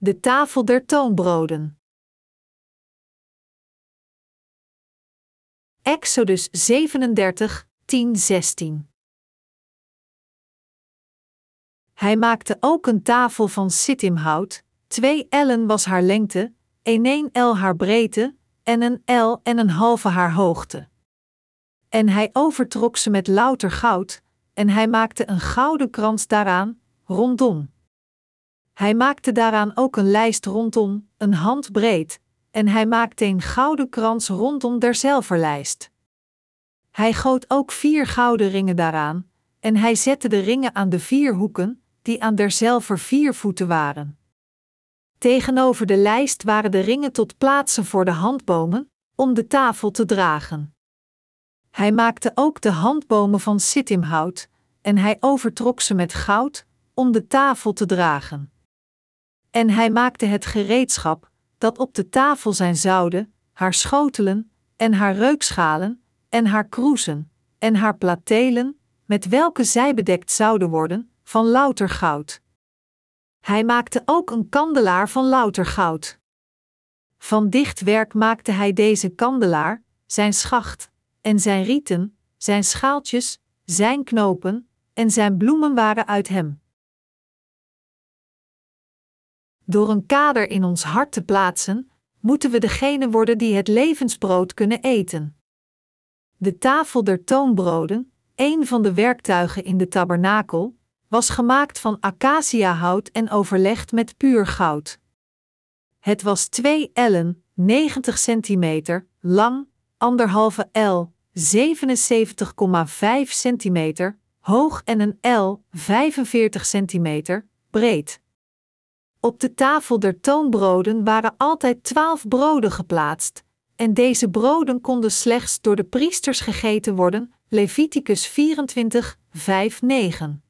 De tafel der toonbroden. Exodus 37, 10, 16. Hij maakte ook een tafel van sittimhout, twee ellen was haar lengte, een el haar breedte, en een el en een halve haar hoogte. En hij overtrok ze met louter goud, en hij maakte een gouden krans daaraan, rondom. Hij maakte daaraan ook een lijst rondom, een hand breed, en hij maakte een gouden krans rondom derzelver lijst. Hij goot ook vier gouden ringen daaraan, en hij zette de ringen aan de vier hoeken, die aan derzelver vier voeten waren. Tegenover de lijst waren de ringen tot plaatsen voor de handbomen, om de tafel te dragen. Hij maakte ook de handbomen van sittimhout, en hij overtrok ze met goud, om de tafel te dragen. En hij maakte het gereedschap, dat op de tafel zijn zouden, haar schotelen, en haar reukschalen, en haar kroezen, en haar platelen, met welke zij bedekt zouden worden, van louter goud. Hij maakte ook een kandelaar van louter goud. Van dicht werk maakte hij deze kandelaar, zijn schacht, en zijn rieten, zijn schaaltjes, zijn knopen, en zijn bloemen waren uit hem. Door een kader in ons hart te plaatsen, moeten we degene worden die het levensbrood kunnen eten. De tafel der toonbroden, een van de werktuigen in de tabernakel, was gemaakt van acaciahout en overlegd met puur goud. Het was 2 ellen, 90 centimeter, lang, anderhalve L, 77,5 centimeter, hoog en een L, 45 centimeter, breed. Op de tafel der toonbroden waren altijd twaalf broden geplaatst, en deze broden konden slechts door de priesters gegeten worden. Leviticus 24, 5, 9.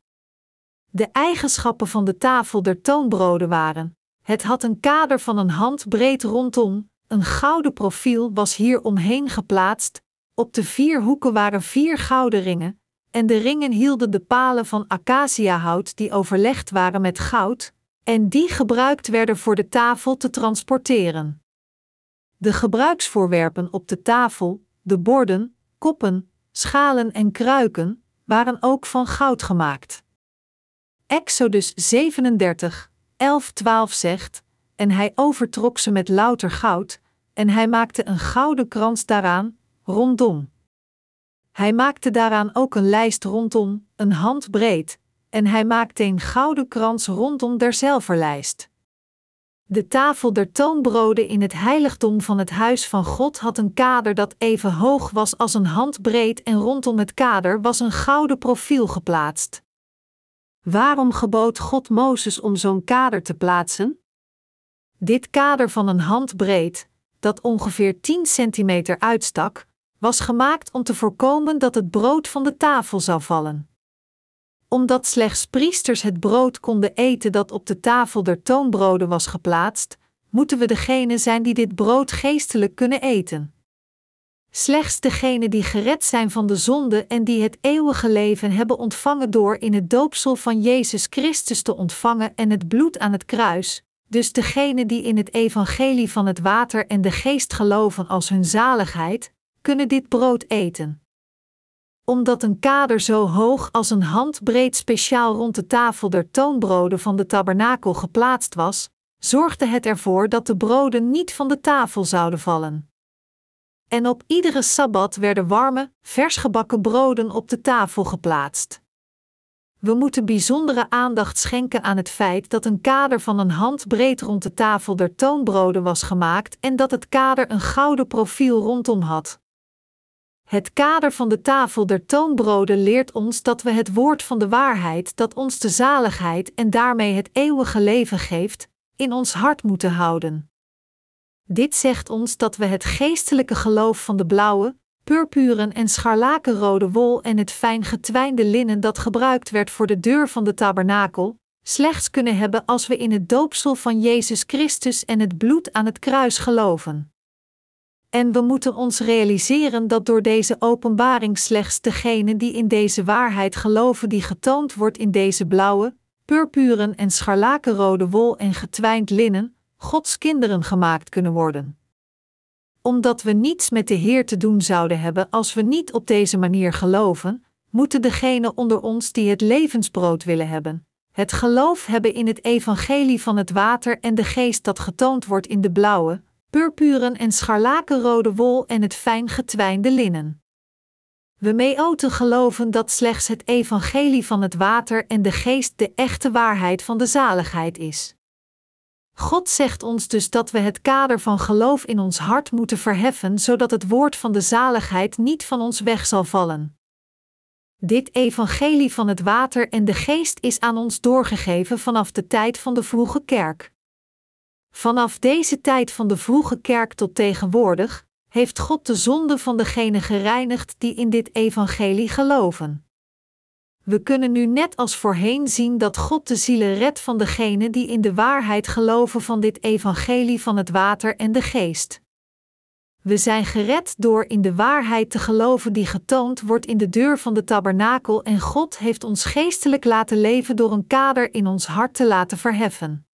De eigenschappen van de tafel der toonbroden waren: het had een kader van een hand breed rondom, een gouden profiel was hier omheen geplaatst, op de vier hoeken waren vier gouden ringen, en de ringen hielden de palen van acaciahout die overlegd waren met goud, en die gebruikt werden voor de tafel te transporteren. De gebruiksvoorwerpen op de tafel, de borden, koppen, schalen en kruiken, waren ook van goud gemaakt. Exodus 37, 11, 12 zegt: En hij overtrok ze met louter goud, en hij maakte een gouden krans daaraan, rondom. Hij maakte daaraan ook een lijst rondom, een hand breed, en hij maakte een gouden krans rondom derzelver lijst. De tafel der toonbroden in het heiligdom van het huis van God had een kader dat even hoog was als een hand breed en rondom het kader was een gouden profiel geplaatst. Waarom gebood God Mozes om zo'n kader te plaatsen? Dit kader van een hand breed, dat ongeveer 10 centimeter uitstak, was gemaakt om te voorkomen dat het brood van de tafel zou vallen. Omdat slechts priesters het brood konden eten dat op de tafel der toonbroden was geplaatst, moeten we degene zijn die dit brood geestelijk kunnen eten. Slechts degenen die gered zijn van de zonde en die het eeuwige leven hebben ontvangen door in het doopsel van Jezus Christus te ontvangen en het bloed aan het kruis, dus degenen die in het evangelie van het water en de geest geloven als hun zaligheid, kunnen dit brood eten. Omdat een kader zo hoog als een handbreed speciaal rond de tafel der toonbroden van de tabernakel geplaatst was, zorgde het ervoor dat de broden niet van de tafel zouden vallen. En op iedere sabbat werden warme, versgebakken broden op de tafel geplaatst. We moeten bijzondere aandacht schenken aan het feit dat een kader van een hand breed rond de tafel der toonbroden was gemaakt en dat het kader een gouden profiel rondom had. Het kader van de tafel der toonbroden leert ons dat we het woord van de waarheid, dat ons de zaligheid en daarmee het eeuwige leven geeft, in ons hart moeten houden. Dit zegt ons dat we het geestelijke geloof van de blauwe, purpuren en scharlakenrode wol en het fijn getwijnde linnen dat gebruikt werd voor de deur van de tabernakel, slechts kunnen hebben als we in het doopsel van Jezus Christus en het bloed aan het kruis geloven. En we moeten ons realiseren dat door deze openbaring slechts degenen die in deze waarheid geloven, die getoond wordt in deze blauwe, purpuren en scharlakenrode wol en getwijnd linnen, Gods kinderen gemaakt kunnen worden. Omdat we niets met de Heer te doen zouden hebben als we niet op deze manier geloven, moeten degenen onder ons die het levensbrood willen hebben, het geloof hebben in het evangelie van het water en de geest dat getoond wordt in de blauwe, purpuren en scharlakenrode wol en het fijn getwijnde linnen. We meeoten geloven dat slechts het evangelie van het water en de geest de echte waarheid van de zaligheid is. God zegt ons dus dat we het kader van geloof in ons hart moeten verheffen, zodat het woord van de zaligheid niet van ons weg zal vallen. Dit evangelie van het water en de geest is aan ons doorgegeven vanaf de tijd van de vroege kerk. Vanaf deze tijd van de vroege kerk tot tegenwoordig heeft God de zonde van degenen gereinigd die in dit evangelie geloven. We kunnen nu net als voorheen zien dat God de zielen redt van degenen die in de waarheid geloven van dit evangelie van het water en de geest. We zijn gered door in de waarheid te geloven die getoond wordt in de deur van de tabernakel en God heeft ons geestelijk laten leven door een kader in ons hart te laten verheffen.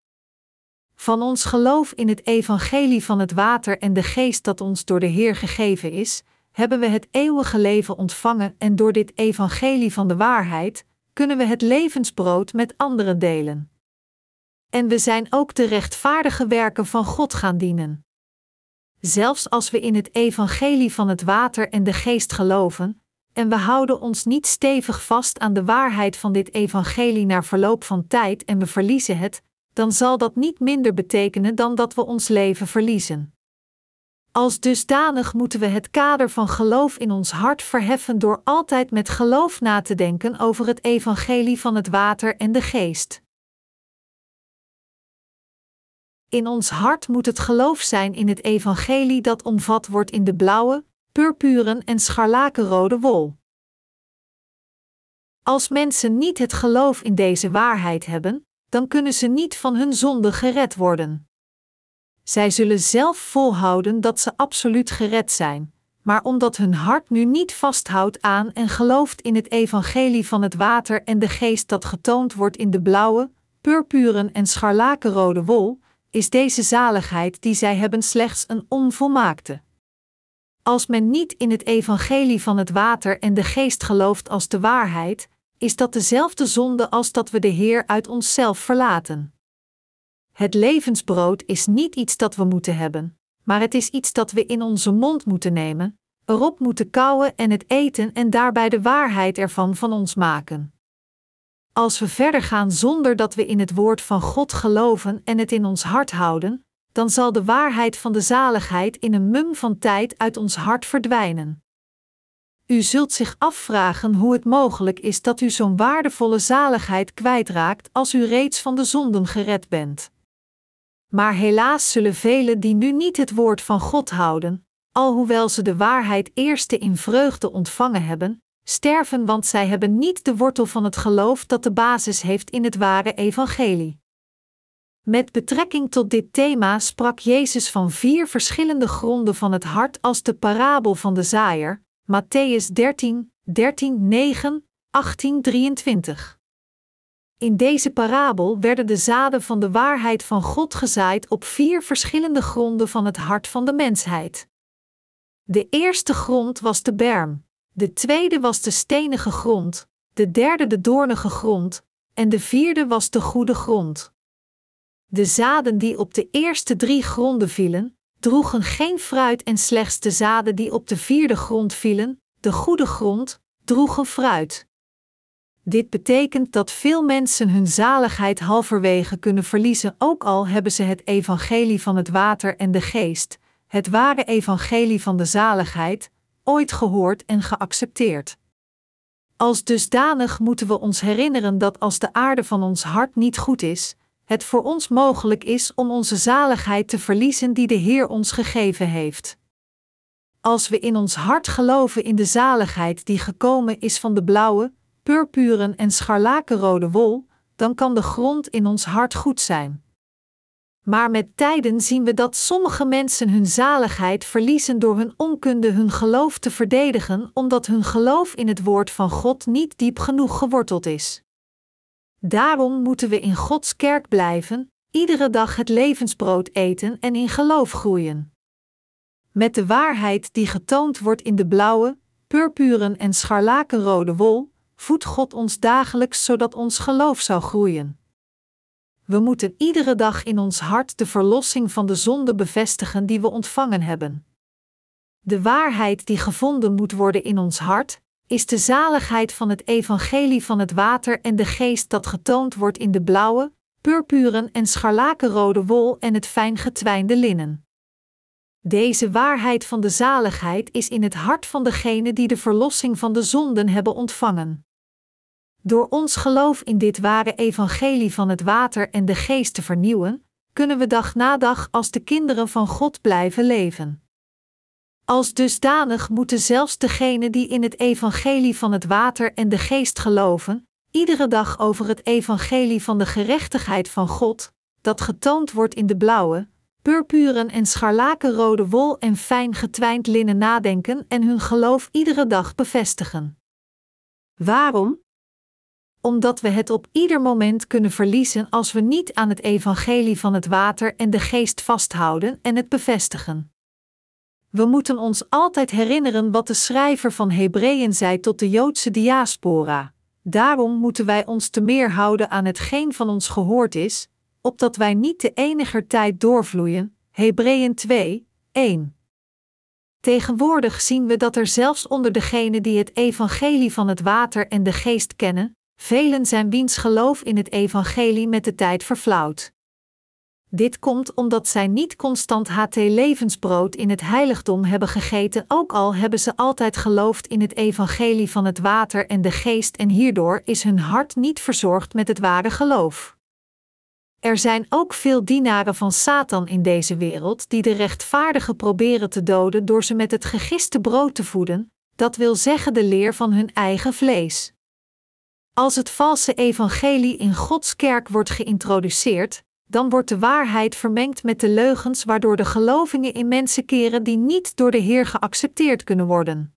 Van ons geloof in het evangelie van het water en de geest dat ons door de Heer gegeven is, hebben we het eeuwige leven ontvangen en door dit evangelie van de waarheid kunnen we het levensbrood met anderen delen. En we zijn ook de rechtvaardige werken van God gaan dienen. Zelfs als we in het evangelie van het water en de geest geloven, en we houden ons niet stevig vast aan de waarheid van dit evangelie na verloop van tijd en we verliezen het, dan zal dat niet minder betekenen dan dat we ons leven verliezen. Als dusdanig moeten we het kader van geloof in ons hart verheffen door altijd met geloof na te denken over het evangelie van het water en de geest. In ons hart moet het geloof zijn in het evangelie dat omvat wordt in de blauwe, purpuren en scharlakenrode wol. Als mensen niet het geloof in deze waarheid hebben, dan kunnen ze niet van hun zonde gered worden. Zij zullen zelf volhouden dat ze absoluut gered zijn, maar omdat hun hart nu niet vasthoudt aan en gelooft in het evangelie van het water en de geest dat getoond wordt in de blauwe, purpuren en scharlakenrode wol, is deze zaligheid die zij hebben slechts een onvolmaakte. Als men niet in het evangelie van het water en de geest gelooft als de waarheid, is dat dezelfde zonde als dat we de Heer uit onszelf verlaten. Het levensbrood is niet iets dat we moeten hebben, maar het is iets dat we in onze mond moeten nemen, erop moeten kauwen en het eten en daarbij de waarheid ervan van ons maken. Als we verder gaan zonder dat we in het woord van God geloven en het in ons hart houden, dan zal de waarheid van de zaligheid in een mum van tijd uit ons hart verdwijnen. U zult zich afvragen hoe het mogelijk is dat u zo'n waardevolle zaligheid kwijtraakt als u reeds van de zonden gered bent. Maar helaas zullen velen die nu niet het woord van God houden, alhoewel ze de waarheid eerste in vreugde ontvangen hebben, sterven want zij hebben niet de wortel van het geloof dat de basis heeft in het ware evangelie. Met betrekking tot dit thema sprak Jezus van vier verschillende gronden van het hart als de parabel van de zaaier, Matthäus 13, 13, 9, 18, 23. In deze parabel werden de zaden van de waarheid van God gezaaid op vier verschillende gronden van het hart van de mensheid. De eerste grond was de berm, de tweede was de stenige grond, de derde de doornige grond, en de vierde was de goede grond. De zaden die op de eerste drie gronden vielen, droegen geen fruit en slechts de zaden die op de vierde grond vielen, de goede grond, droegen fruit. Dit betekent dat veel mensen hun zaligheid halverwege kunnen verliezen, ook al hebben ze het evangelie van het water en de geest, het ware evangelie van de zaligheid, ooit gehoord en geaccepteerd. Als dusdanig moeten we ons herinneren dat als de aarde van ons hart niet goed is, het voor ons mogelijk is om onze zaligheid te verliezen die de Heer ons gegeven heeft. Als we in ons hart geloven in de zaligheid die gekomen is van de blauwe, purpuren en scharlakenrode wol, dan kan de grond in ons hart goed zijn. Maar met tijden zien we dat sommige mensen hun zaligheid verliezen door hun onkunde hun geloof te verdedigen, omdat hun geloof in het woord van God niet diep genoeg geworteld is. Daarom moeten we in Gods kerk blijven, iedere dag het levensbrood eten en in geloof groeien. Met de waarheid die getoond wordt in de blauwe, purpuren en scharlakenrode wol, voedt God ons dagelijks zodat ons geloof zou groeien. We moeten iedere dag in ons hart de verlossing van de zonde bevestigen die we ontvangen hebben. De waarheid die gevonden moet worden in ons hart, is de zaligheid van het evangelie van het water en de geest dat getoond wordt in de blauwe, purpuren en scharlakenrode wol en het fijn getwijnde linnen. Deze waarheid van de zaligheid is in het hart van degene die de verlossing van de zonden hebben ontvangen. Door ons geloof in dit ware evangelie van het water en de geest te vernieuwen, kunnen we dag na dag als de kinderen van God blijven leven. Als dusdanig moeten zelfs degenen die in het evangelie van het water en de geest geloven, iedere dag over het evangelie van de gerechtigheid van God, dat getoond wordt in de blauwe, purpuren en scharlakenrode wol en fijn getwijnd linnen nadenken en hun geloof iedere dag bevestigen. Waarom? Omdat we het op ieder moment kunnen verliezen als we niet aan het evangelie van het water en de geest vasthouden en het bevestigen. We moeten ons altijd herinneren wat de schrijver van Hebreeën zei tot de Joodse diaspora. Daarom moeten wij ons te meer houden aan hetgeen van ons gehoord is, opdat wij niet de eniger tijd doorvloeien. Hebreeën 2, 1. Tegenwoordig zien we dat er zelfs onder degenen die het evangelie van het water en de geest kennen, velen zijn wiens geloof in het evangelie met de tijd verflauwt. Dit komt omdat zij niet constant HT levensbrood in het heiligdom hebben gegeten, ook al hebben ze altijd geloofd in het evangelie van het water en de geest, en hierdoor is hun hart niet verzorgd met het ware geloof. Er zijn ook veel dienaren van Satan in deze wereld die de rechtvaardigen proberen te doden door ze met het gegiste brood te voeden, dat wil zeggen de leer van hun eigen vlees. Als het valse evangelie in Gods kerk wordt geïntroduceerd, dan wordt de waarheid vermengd met de leugens, waardoor de gelovingen in mensen keren die niet door de Heer geaccepteerd kunnen worden.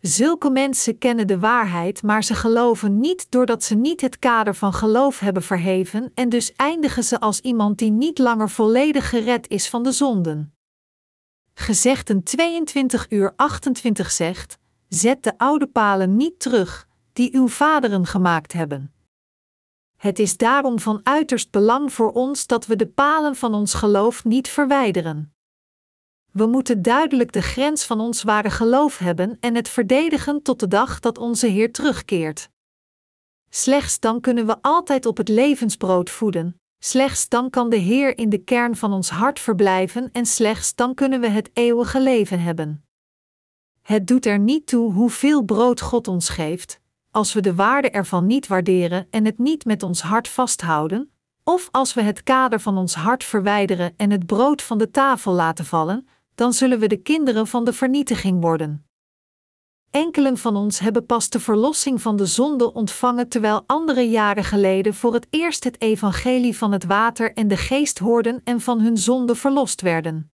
Zulke mensen kennen de waarheid, maar ze geloven niet doordat ze niet het kader van geloof hebben verheven, en dus eindigen ze als iemand die niet langer volledig gered is van de zonden. Gezegden 22 uur 28 zegt: Zet de oude palen niet terug, die uw vaderen gemaakt hebben. Het is daarom van uiterst belang voor ons dat we de palen van ons geloof niet verwijderen. We moeten duidelijk de grens van ons ware geloof hebben en het verdedigen tot de dag dat onze Heer terugkeert. Slechts dan kunnen we altijd op het levensbrood voeden, slechts dan kan de Heer in de kern van ons hart verblijven en slechts dan kunnen we het eeuwige leven hebben. Het doet er niet toe hoeveel brood God ons geeft, als we de waarde ervan niet waarderen en het niet met ons hart vasthouden, of als we het kader van ons hart verwijderen en het brood van de tafel laten vallen, dan zullen we de kinderen van de vernietiging worden. Enkelen van ons hebben pas de verlossing van de zonde ontvangen terwijl andere jaren geleden voor het eerst het evangelie van het water en de geest hoorden en van hun zonde verlost werden.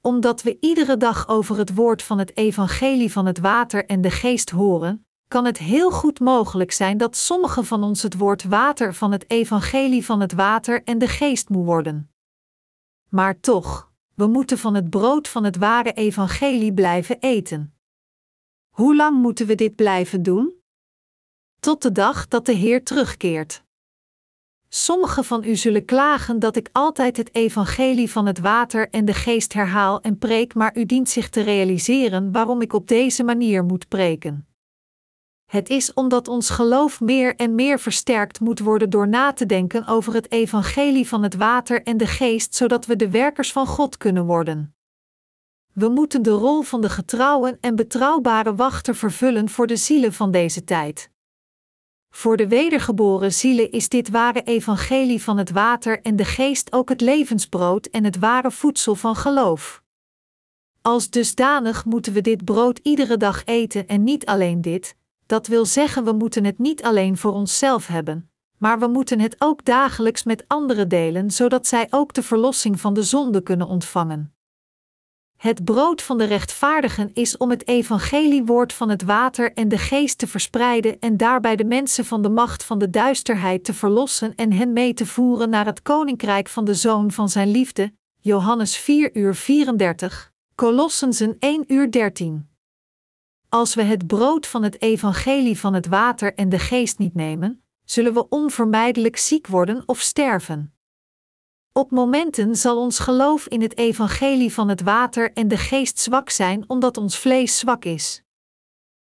Omdat we iedere dag over het woord van het evangelie van het water en de geest horen, kan het heel goed mogelijk zijn dat sommigen van ons het woord water van het evangelie van het water en de geest moe worden. Maar toch, we moeten van het brood van het ware evangelie blijven eten. Hoe lang moeten we dit blijven doen? Tot de dag dat de Heer terugkeert. Sommigen van u zullen klagen dat ik altijd het evangelie van het water en de geest herhaal en preek, maar u dient zich te realiseren waarom ik op deze manier moet preken. Het is omdat ons geloof meer en meer versterkt moet worden door na te denken over het evangelie van het water en de geest, zodat we de werkers van God kunnen worden. We moeten de rol van de getrouwe en betrouwbare wachter vervullen voor de zielen van deze tijd. Voor de wedergeboren zielen is dit ware evangelie van het water en de geest ook het levensbrood en het ware voedsel van geloof. Als dusdanig moeten we dit brood iedere dag eten en niet alleen dit, dat wil zeggen we moeten het niet alleen voor onszelf hebben, maar we moeten het ook dagelijks met anderen delen, zodat zij ook de verlossing van de zonde kunnen ontvangen. Het brood van de rechtvaardigen is om het evangeliewoord van het water en de geest te verspreiden en daarbij de mensen van de macht van de duisterheid te verlossen en hen mee te voeren naar het koninkrijk van de Zoon van zijn liefde. Johannes 4 uur 34, Colossensen 1 uur 13. Als we het brood van het evangelie van het water en de geest niet nemen, zullen we onvermijdelijk ziek worden of sterven. Op momenten zal ons geloof in het evangelie van het water en de geest zwak zijn omdat ons vlees zwak is.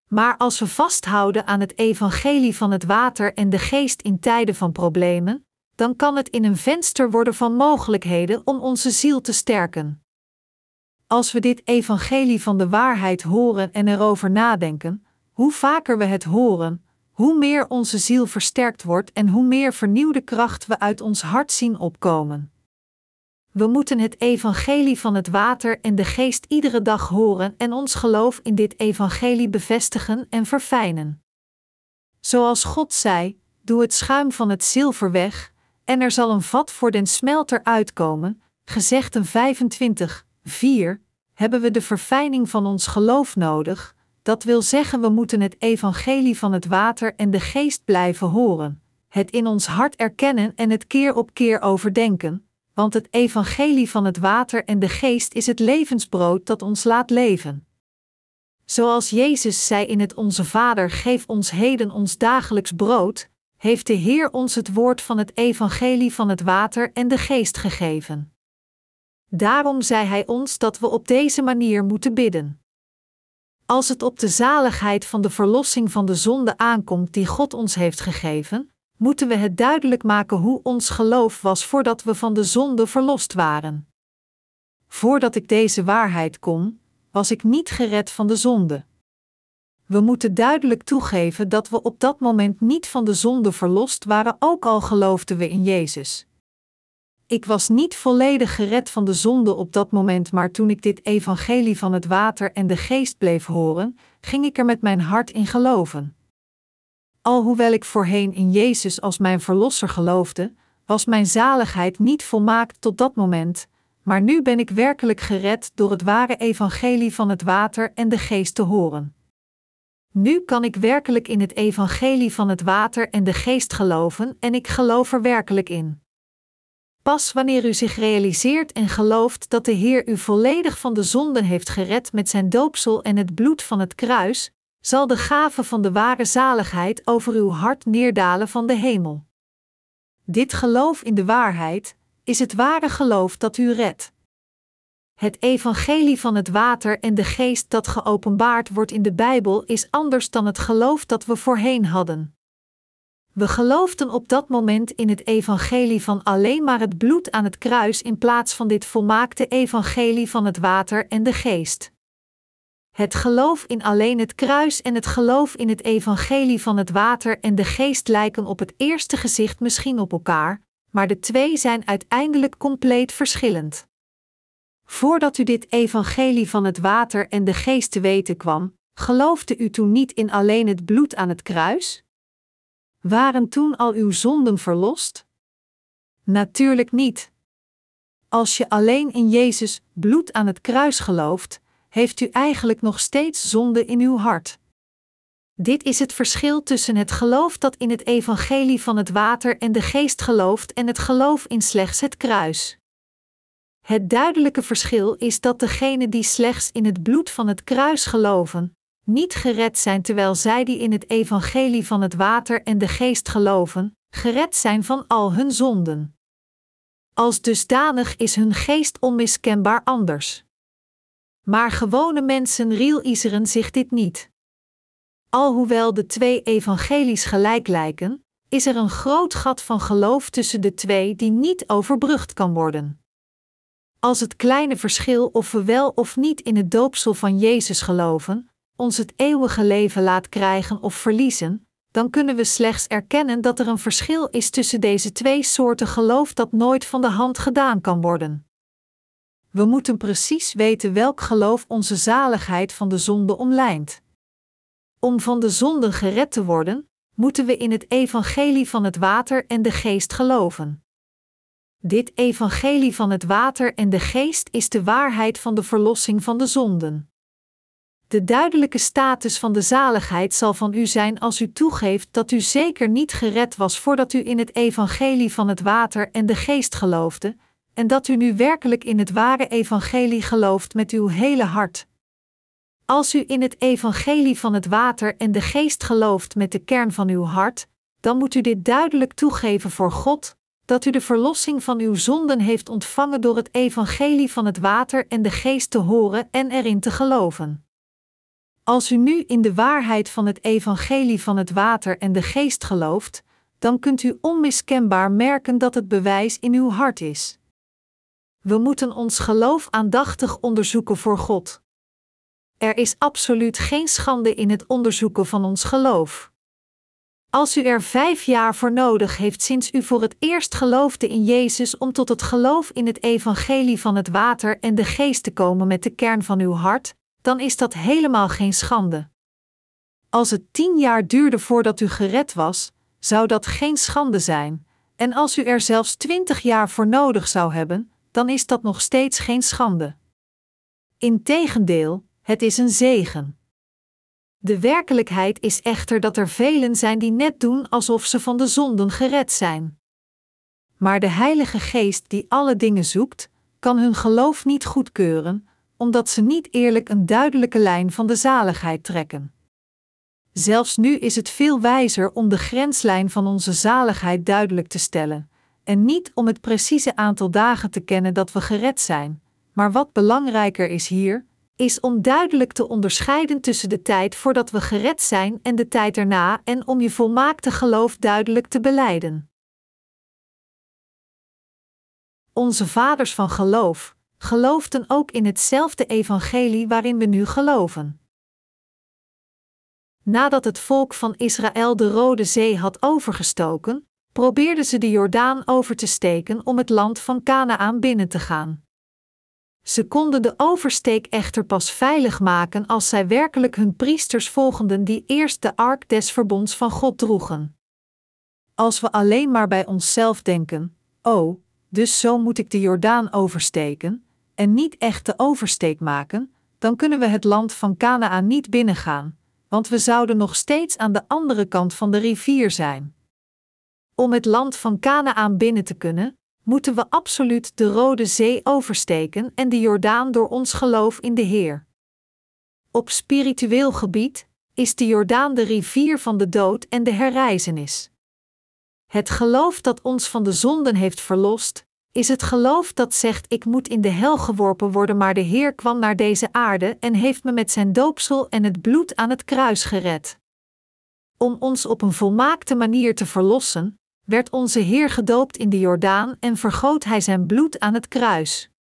Maar als we vasthouden aan het evangelie van het water en de geest in tijden van problemen, dan kan het in een venster worden van mogelijkheden om onze ziel te sterken. Als we dit evangelie van de waarheid horen en erover nadenken, hoe vaker we het horen, hoe meer onze ziel versterkt wordt en hoe meer vernieuwde kracht we uit ons hart zien opkomen. We moeten het evangelie van het water en de geest iedere dag horen en ons geloof in dit evangelie bevestigen en verfijnen. Zoals God zei: Doe het schuim van het zilver weg, en er zal een vat voor den smelter uitkomen. Gezegden 25, 4, hebben we de verfijning van ons geloof nodig, dat wil zeggen we moeten het evangelie van het water en de geest blijven horen, het in ons hart erkennen en het keer op keer overdenken, want het evangelie van het water en de geest is het levensbrood dat ons laat leven. Zoals Jezus zei in het Onze Vader: Geef ons heden ons dagelijks brood, heeft de Heer ons het woord van het evangelie van het water en de geest gegeven. Daarom zei Hij ons dat we op deze manier moeten bidden. Als het op de zaligheid van de verlossing van de zonde aankomt die God ons heeft gegeven, moeten we het duidelijk maken hoe ons geloof was voordat we van de zonde verlost waren. Voordat ik deze waarheid kon, was ik niet gered van de zonde. We moeten duidelijk toegeven dat we op dat moment niet van de zonde verlost waren, ook al geloofden we in Jezus. Ik was niet volledig gered van de zonde op dat moment, maar toen ik dit evangelie van het water en de geest bleef horen, ging ik er met mijn hart in geloven. Alhoewel ik voorheen in Jezus als mijn verlosser geloofde, was mijn zaligheid niet volmaakt tot dat moment, maar nu ben ik werkelijk gered door het ware evangelie van het water en de geest te horen. Nu kan ik werkelijk in het evangelie van het water en de geest geloven en ik geloof er werkelijk in. Pas wanneer u zich realiseert en gelooft dat de Heer u volledig van de zonden heeft gered met zijn doopsel en het bloed van het kruis, zal de gave van de ware zaligheid over uw hart neerdalen van de hemel. Dit geloof in de waarheid is het ware geloof dat u redt. Het evangelie van het water en de geest dat geopenbaard wordt in de Bijbel is anders dan het geloof dat we voorheen hadden. We geloofden op dat moment in het evangelie van alleen maar het bloed aan het kruis in plaats van dit volmaakte evangelie van het water en de geest. Het geloof in alleen het kruis en het geloof in het evangelie van het water en de geest lijken op het eerste gezicht misschien op elkaar, maar de twee zijn uiteindelijk compleet verschillend. Voordat u dit evangelie van het water en de geest te weten kwam, geloofde u toen niet in alleen het bloed aan het kruis? Waren toen al uw zonden verlost? Natuurlijk niet. Als je alleen in Jezus bloed aan het kruis gelooft, heeft u eigenlijk nog steeds zonde in uw hart. Dit is het verschil tussen het geloof dat in het evangelie van het water en de geest gelooft en het geloof in slechts het kruis. Het duidelijke verschil is dat degenen die slechts in het bloed van het kruis geloven, niet gered zijn terwijl zij die in het evangelie van het water en de geest geloven, gered zijn van al hun zonden. Als dusdanig is hun geest onmiskenbaar anders. Maar gewone mensen realiseren zich dit niet. Alhoewel de twee evangelies gelijk lijken, is er een groot gat van geloof tussen de twee die niet overbrugd kan worden. Als het kleine verschil of we wel of niet in het doopsel van Jezus geloven, ons het eeuwige leven laat krijgen of verliezen, dan kunnen we slechts erkennen dat er een verschil is tussen deze twee soorten geloof dat nooit van de hand gedaan kan worden. We moeten precies weten welk geloof onze zaligheid van de zonde omlijnt. Om van de zonde gered te worden, moeten we in het evangelie van het water en de geest geloven. Dit evangelie van het water en de geest is de waarheid van de verlossing van de zonden. De duidelijke status van de zaligheid zal van u zijn als u toegeeft dat u zeker niet gered was voordat u in het evangelie van het water en de geest geloofde, en dat u nu werkelijk in het ware evangelie gelooft met uw hele hart. Als u in het evangelie van het water en de geest gelooft met de kern van uw hart, dan moet u dit duidelijk toegeven voor God, dat u de verlossing van uw zonden heeft ontvangen door het evangelie van het water en de geest te horen en erin te geloven. Als u nu in de waarheid van het evangelie van het water en de geest gelooft, dan kunt u onmiskenbaar merken dat het bewijs in uw hart is. We moeten ons geloof aandachtig onderzoeken voor God. Er is absoluut geen schande in het onderzoeken van ons geloof. Als u er vijf jaar voor nodig heeft sinds u voor het eerst geloofde in Jezus om tot het geloof in het evangelie van het water en de geest te komen met de kern van uw hart, dan is dat helemaal geen schande. Als het tien jaar duurde voordat u gered was, zou dat geen schande zijn, en als u er zelfs twintig jaar voor nodig zou hebben, dan is dat nog steeds geen schande. Integendeel, het is een zegen. De werkelijkheid is echter dat er velen zijn die net doen alsof ze van de zonden gered zijn. Maar de Heilige Geest die alle dingen zoekt, kan hun geloof niet goedkeuren, omdat ze niet eerlijk een duidelijke lijn van de zaligheid trekken. Zelfs nu is het veel wijzer om de grenslijn van onze zaligheid duidelijk te stellen, en niet om het precieze aantal dagen te kennen dat we gered zijn, maar wat belangrijker is hier, is om duidelijk te onderscheiden tussen de tijd voordat we gered zijn en de tijd erna en om je volmaakte geloof duidelijk te beleiden. Onze vaders van geloof geloofden ook in hetzelfde evangelie waarin we nu geloven. Nadat het volk van Israël de Rode Zee had overgestoken, probeerden ze de Jordaan over te steken om het land van Canaan binnen te gaan. Ze konden de oversteek echter pas veilig maken als zij werkelijk hun priesters volgden die eerst de ark des verbonds van God droegen. Als we alleen maar bij onszelf denken: oh, dus zo moet ik de Jordaan oversteken, en niet echt de oversteek maken, dan kunnen we het land van Canaan niet binnengaan, want we zouden nog steeds aan de andere kant van de rivier zijn. Om het land van Canaan binnen te kunnen, moeten we absoluut de Rode Zee oversteken en de Jordaan door ons geloof in de Heer. Op spiritueel gebied is de Jordaan de rivier van de dood en de herreizenis. Het geloof dat ons van de zonden heeft verlost, is het geloof dat zegt: Ik moet in de hel geworpen worden, maar de Heer kwam naar deze aarde en heeft me met zijn doopsel en het bloed aan het kruis gered. Om ons op een volmaakte manier te verlossen, werd onze Heer gedoopt in de Jordaan en vergoot Hij zijn bloed aan het kruis.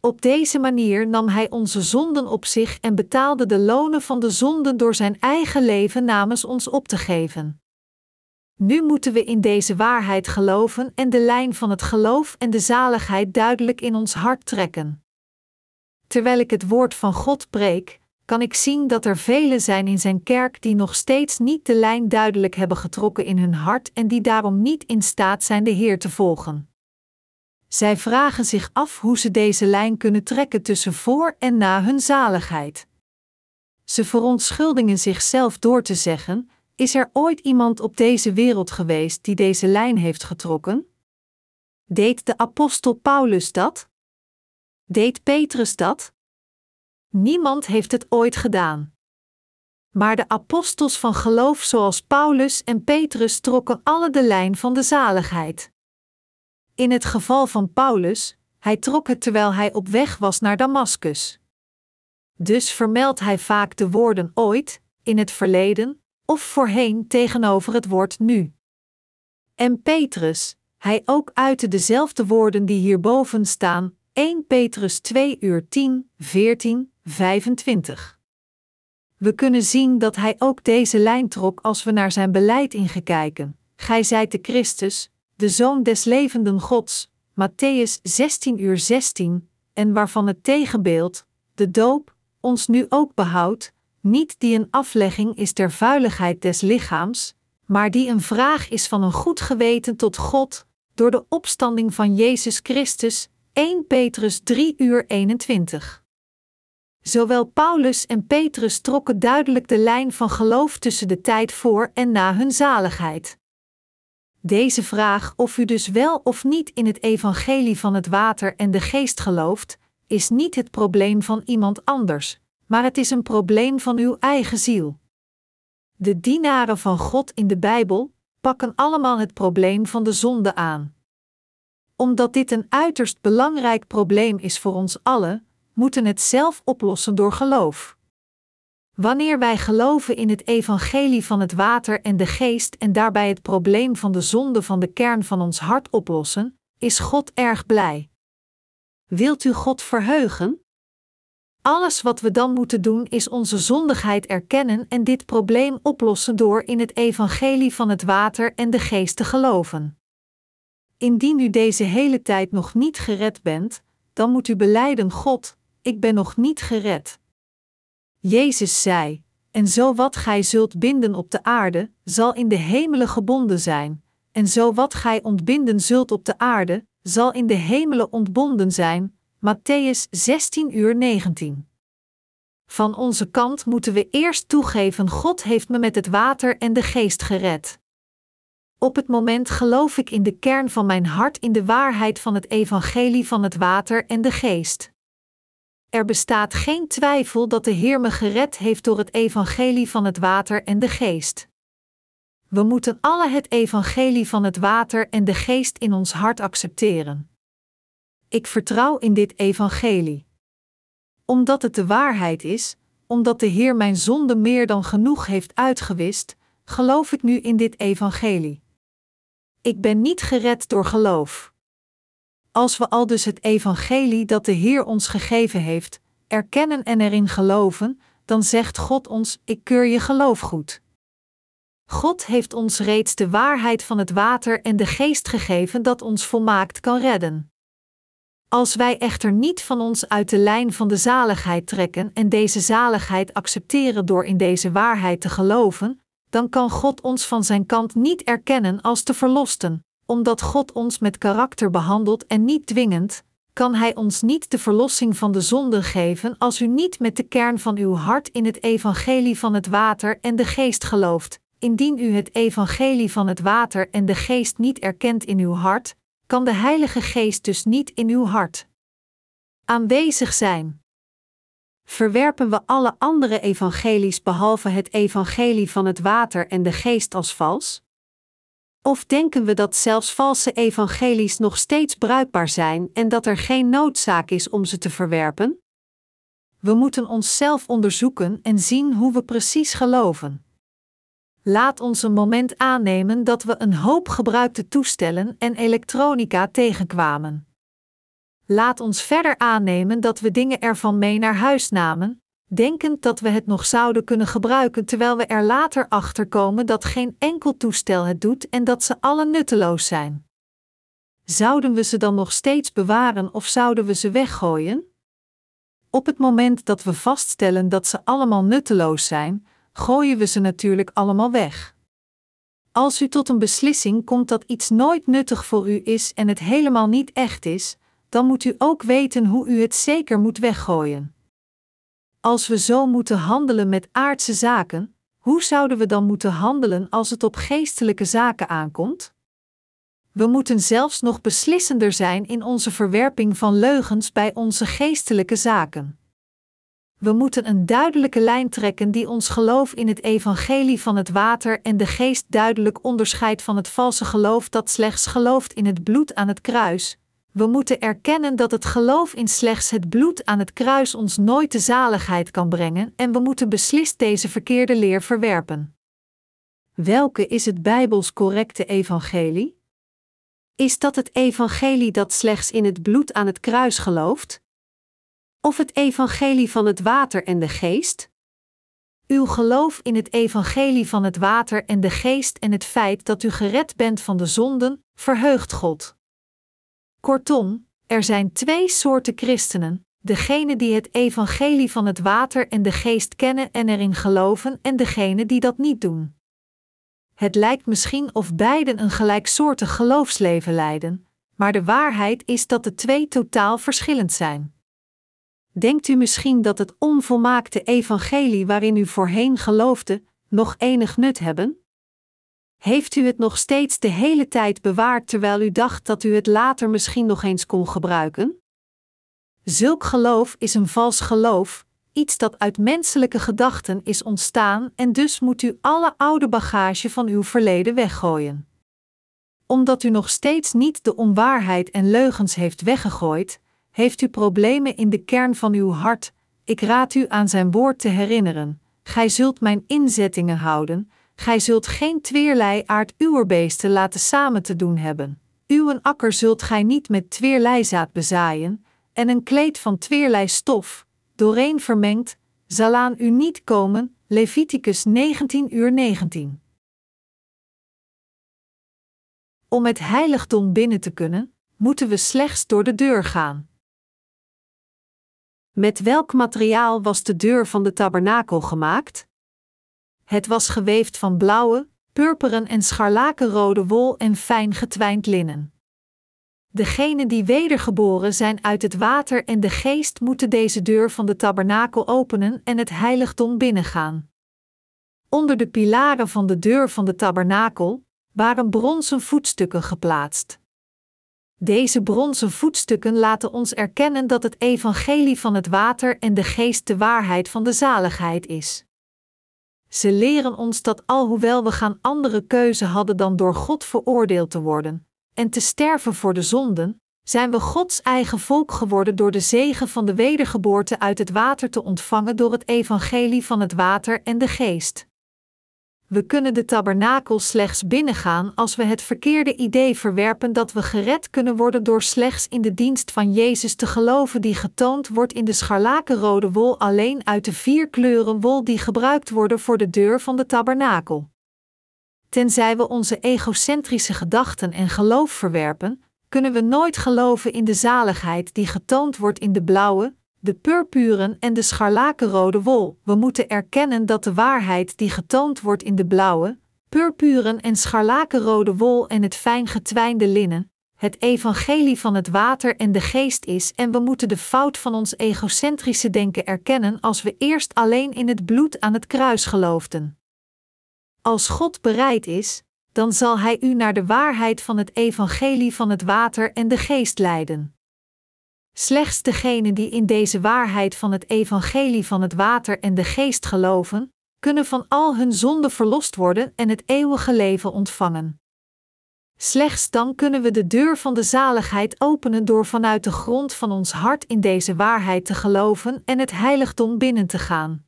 Op deze manier nam Hij onze zonden op zich en betaalde de lonen van de zonden door zijn eigen leven namens ons op te geven. Nu moeten we in deze waarheid geloven en de lijn van het geloof en de zaligheid duidelijk in ons hart trekken. Terwijl ik het woord van God preek, kan ik zien dat er velen zijn in zijn kerk die nog steeds niet de lijn duidelijk hebben getrokken in hun hart en die daarom niet in staat zijn de Heer te volgen. Zij vragen zich af hoe ze deze lijn kunnen trekken tussen voor en na hun zaligheid. Ze verontschuldigen zichzelf door te zeggen: Is er ooit iemand op deze wereld geweest die deze lijn heeft getrokken? Deed de apostel Paulus dat? Deed Petrus dat? Niemand heeft het ooit gedaan. Maar de apostels van geloof zoals Paulus en Petrus trokken alle de lijn van de zaligheid. In het geval van Paulus, hij trok het terwijl hij op weg was naar Damaskus. Dus vermeldt hij vaak de woorden ooit, in het verleden, of voorheen tegenover het woord nu. En Petrus, hij ook uitte dezelfde woorden die hierboven staan, 1 Petrus 2 uur 10, 14, 25. We kunnen zien dat hij ook deze lijn trok als we naar zijn beleid ingekijken. Gij zijt de Christus, de Zoon des levenden Gods, Matthäus 16 uur 16, en waarvan het tegenbeeld, de doop, ons nu ook behoudt, niet die een aflegging is ter vuiligheid des lichaams, maar die een vraag is van een goed geweten tot God, door de opstanding van Jezus Christus, 1 Petrus 3 uur 21. Zowel Paulus en Petrus trokken duidelijk de lijn van geloof tussen de tijd voor en na hun zaligheid. Deze vraag of u dus wel of niet in het evangelie van het water en de geest gelooft, is niet het probleem van iemand anders, maar het is een probleem van uw eigen ziel. De dienaren van God in de Bijbel pakken allemaal het probleem van de zonde aan. Omdat dit een uiterst belangrijk probleem is voor ons allen, moeten het zelf oplossen door geloof. Wanneer wij geloven in het evangelie van het water en de geest en daarbij het probleem van de zonde van de kern van ons hart oplossen, is God erg blij. Wilt u God verheugen? Alles wat we dan moeten doen is onze zondigheid erkennen en dit probleem oplossen door in het evangelie van het water en de geest te geloven. Indien u deze hele tijd nog niet gered bent, dan moet u beleiden: God, ik ben nog niet gered. Jezus zei: En zo wat gij zult binden op de aarde, zal in de hemelen gebonden zijn, en zo wat gij ontbinden zult op de aarde, zal in de hemelen ontbonden zijn. Matthäus 16 uur 19. Van onze kant moeten we eerst toegeven: God heeft me met het water en de geest gered. Op het moment geloof ik in de kern van mijn hart in de waarheid van het evangelie van het water en de geest. Er bestaat geen twijfel dat de Heer me gered heeft door het evangelie van het water en de geest. We moeten alle het evangelie van het water en de geest in ons hart accepteren. Ik vertrouw in dit evangelie. Omdat het de waarheid is, omdat de Heer mijn zonde meer dan genoeg heeft uitgewist, geloof ik nu in dit evangelie. Ik ben niet gered door geloof. Als we al dus het evangelie dat de Heer ons gegeven heeft, erkennen en erin geloven, dan zegt God ons: Ik keur je geloof goed. God heeft ons reeds de waarheid van het water en de geest gegeven dat ons volmaakt kan redden. Als wij echter niet van ons uit de lijn van de zaligheid trekken en deze zaligheid accepteren door in deze waarheid te geloven, dan kan God ons van zijn kant niet erkennen als te verlosten, omdat God ons met karakter behandelt en niet dwingend, kan Hij ons niet de verlossing van de zonde geven als u niet met de kern van uw hart in het evangelie van het water en de geest gelooft. Indien u het evangelie van het water en de geest niet erkent in uw hart, kan de Heilige Geest dus niet in uw hart aanwezig zijn. Verwerpen we alle andere evangelies behalve het evangelie van het water en de geest als vals? Of denken we dat zelfs valse evangelies nog steeds bruikbaar zijn en dat er geen noodzaak is om ze te verwerpen? We moeten onszelf onderzoeken en zien hoe we precies geloven. Laat ons een moment aannemen dat we een hoop gebruikte toestellen en elektronica tegenkwamen. Laat ons verder aannemen dat we dingen ervan mee naar huis namen, denkend dat we het nog zouden kunnen gebruiken terwijl we er later achter komen dat geen enkel toestel het doet en dat ze alle nutteloos zijn. Zouden we ze dan nog steeds bewaren of zouden we ze weggooien? Op het moment dat we vaststellen dat ze allemaal nutteloos zijn, gooien we ze natuurlijk allemaal weg. Als u tot een beslissing komt dat iets nooit nuttig voor u is en het helemaal niet echt is, dan moet u ook weten hoe u het zeker moet weggooien. Als we zo moeten handelen met aardse zaken, hoe zouden we dan moeten handelen als het op geestelijke zaken aankomt? We moeten zelfs nog beslissender zijn in onze verwerping van leugens bij onze geestelijke zaken. We moeten een duidelijke lijn trekken die ons geloof in het evangelie van het water en de geest duidelijk onderscheidt van het valse geloof dat slechts gelooft in het bloed aan het kruis. We moeten erkennen dat het geloof in slechts het bloed aan het kruis ons nooit de zaligheid kan brengen en we moeten beslist deze verkeerde leer verwerpen. Welke is het Bijbels correcte evangelie? Is dat het evangelie dat slechts in het bloed aan het kruis gelooft? Of het evangelie van het water en de geest? Uw geloof in het evangelie van het water en de geest en het feit dat u gered bent van de zonden, verheugt God. Kortom, er zijn twee soorten christenen: degene die het evangelie van het water en de geest kennen en erin geloven, en degene die dat niet doen. Het lijkt misschien of beiden een gelijksoortig geloofsleven leiden, maar de waarheid is dat de twee totaal verschillend zijn. Denkt u misschien dat het onvolmaakte evangelie waarin u voorheen geloofde, nog enig nut hebben? Heeft u het nog steeds de hele tijd bewaard terwijl u dacht dat u het later misschien nog eens kon gebruiken? Zulk geloof is een vals geloof, iets dat uit menselijke gedachten is ontstaan en dus moet u alle oude bagage van uw verleden weggooien. Omdat u nog steeds niet de onwaarheid en leugens heeft weggegooid, heeft u problemen in de kern van uw hart. Ik raad u aan zijn woord te herinneren. Gij zult mijn inzettingen houden, gij zult geen tweerlei aard uwer beesten laten samen te doen hebben. Uw akker zult gij niet met tweerlei zaad bezaaien, en een kleed van tweerlei stof, dooreen vermengd, zal aan u niet komen. Leviticus 19 uur 19. Om het heiligdom binnen te kunnen, moeten we slechts door de deur gaan. Met welk materiaal was de deur van de tabernakel gemaakt? Het was geweefd van blauwe, purperen en scharlakenrode wol en fijn getwijnd linnen. Degenen die wedergeboren zijn uit het water en de geest moeten deze deur van de tabernakel openen en het heiligdom binnengaan. Onder de pilaren van de deur van de tabernakel waren bronzen voetstukken geplaatst. Deze bronzen voetstukken laten ons erkennen dat het evangelie van het water en de geest de waarheid van de zaligheid is. Ze leren ons dat alhoewel we gaan andere keuze hadden dan door God veroordeeld te worden en te sterven voor de zonden, zijn we Gods eigen volk geworden door de zegen van de wedergeboorte uit het water te ontvangen door het evangelie van het water en de geest. We kunnen de tabernakel slechts binnengaan als we het verkeerde idee verwerpen dat we gered kunnen worden door slechts in de dienst van Jezus te geloven die getoond wordt in de scharlakenrode wol alleen uit de vier kleuren wol die gebruikt worden voor de deur van de tabernakel. Tenzij we onze egocentrische gedachten en geloof verwerpen, kunnen we nooit geloven in de zaligheid die getoond wordt in de blauwe, de purpuren en de scharlakenrode wol. We moeten erkennen dat de waarheid die getoond wordt in de blauwe, purpuren en scharlakenrode wol en het fijn getwijnde linnen, het evangelie van het water en de geest is en we moeten de fout van ons egocentrische denken erkennen als we eerst alleen in het bloed aan het kruis geloofden. Als God bereid is, dan zal Hij u naar de waarheid van het evangelie van het water en de geest leiden. Slechts degenen die in deze waarheid van het evangelie van het water en de geest geloven, kunnen van al hun zonden verlost worden en het eeuwige leven ontvangen. Slechts dan kunnen we de deur van de zaligheid openen door vanuit de grond van ons hart in deze waarheid te geloven en het heiligdom binnen te gaan.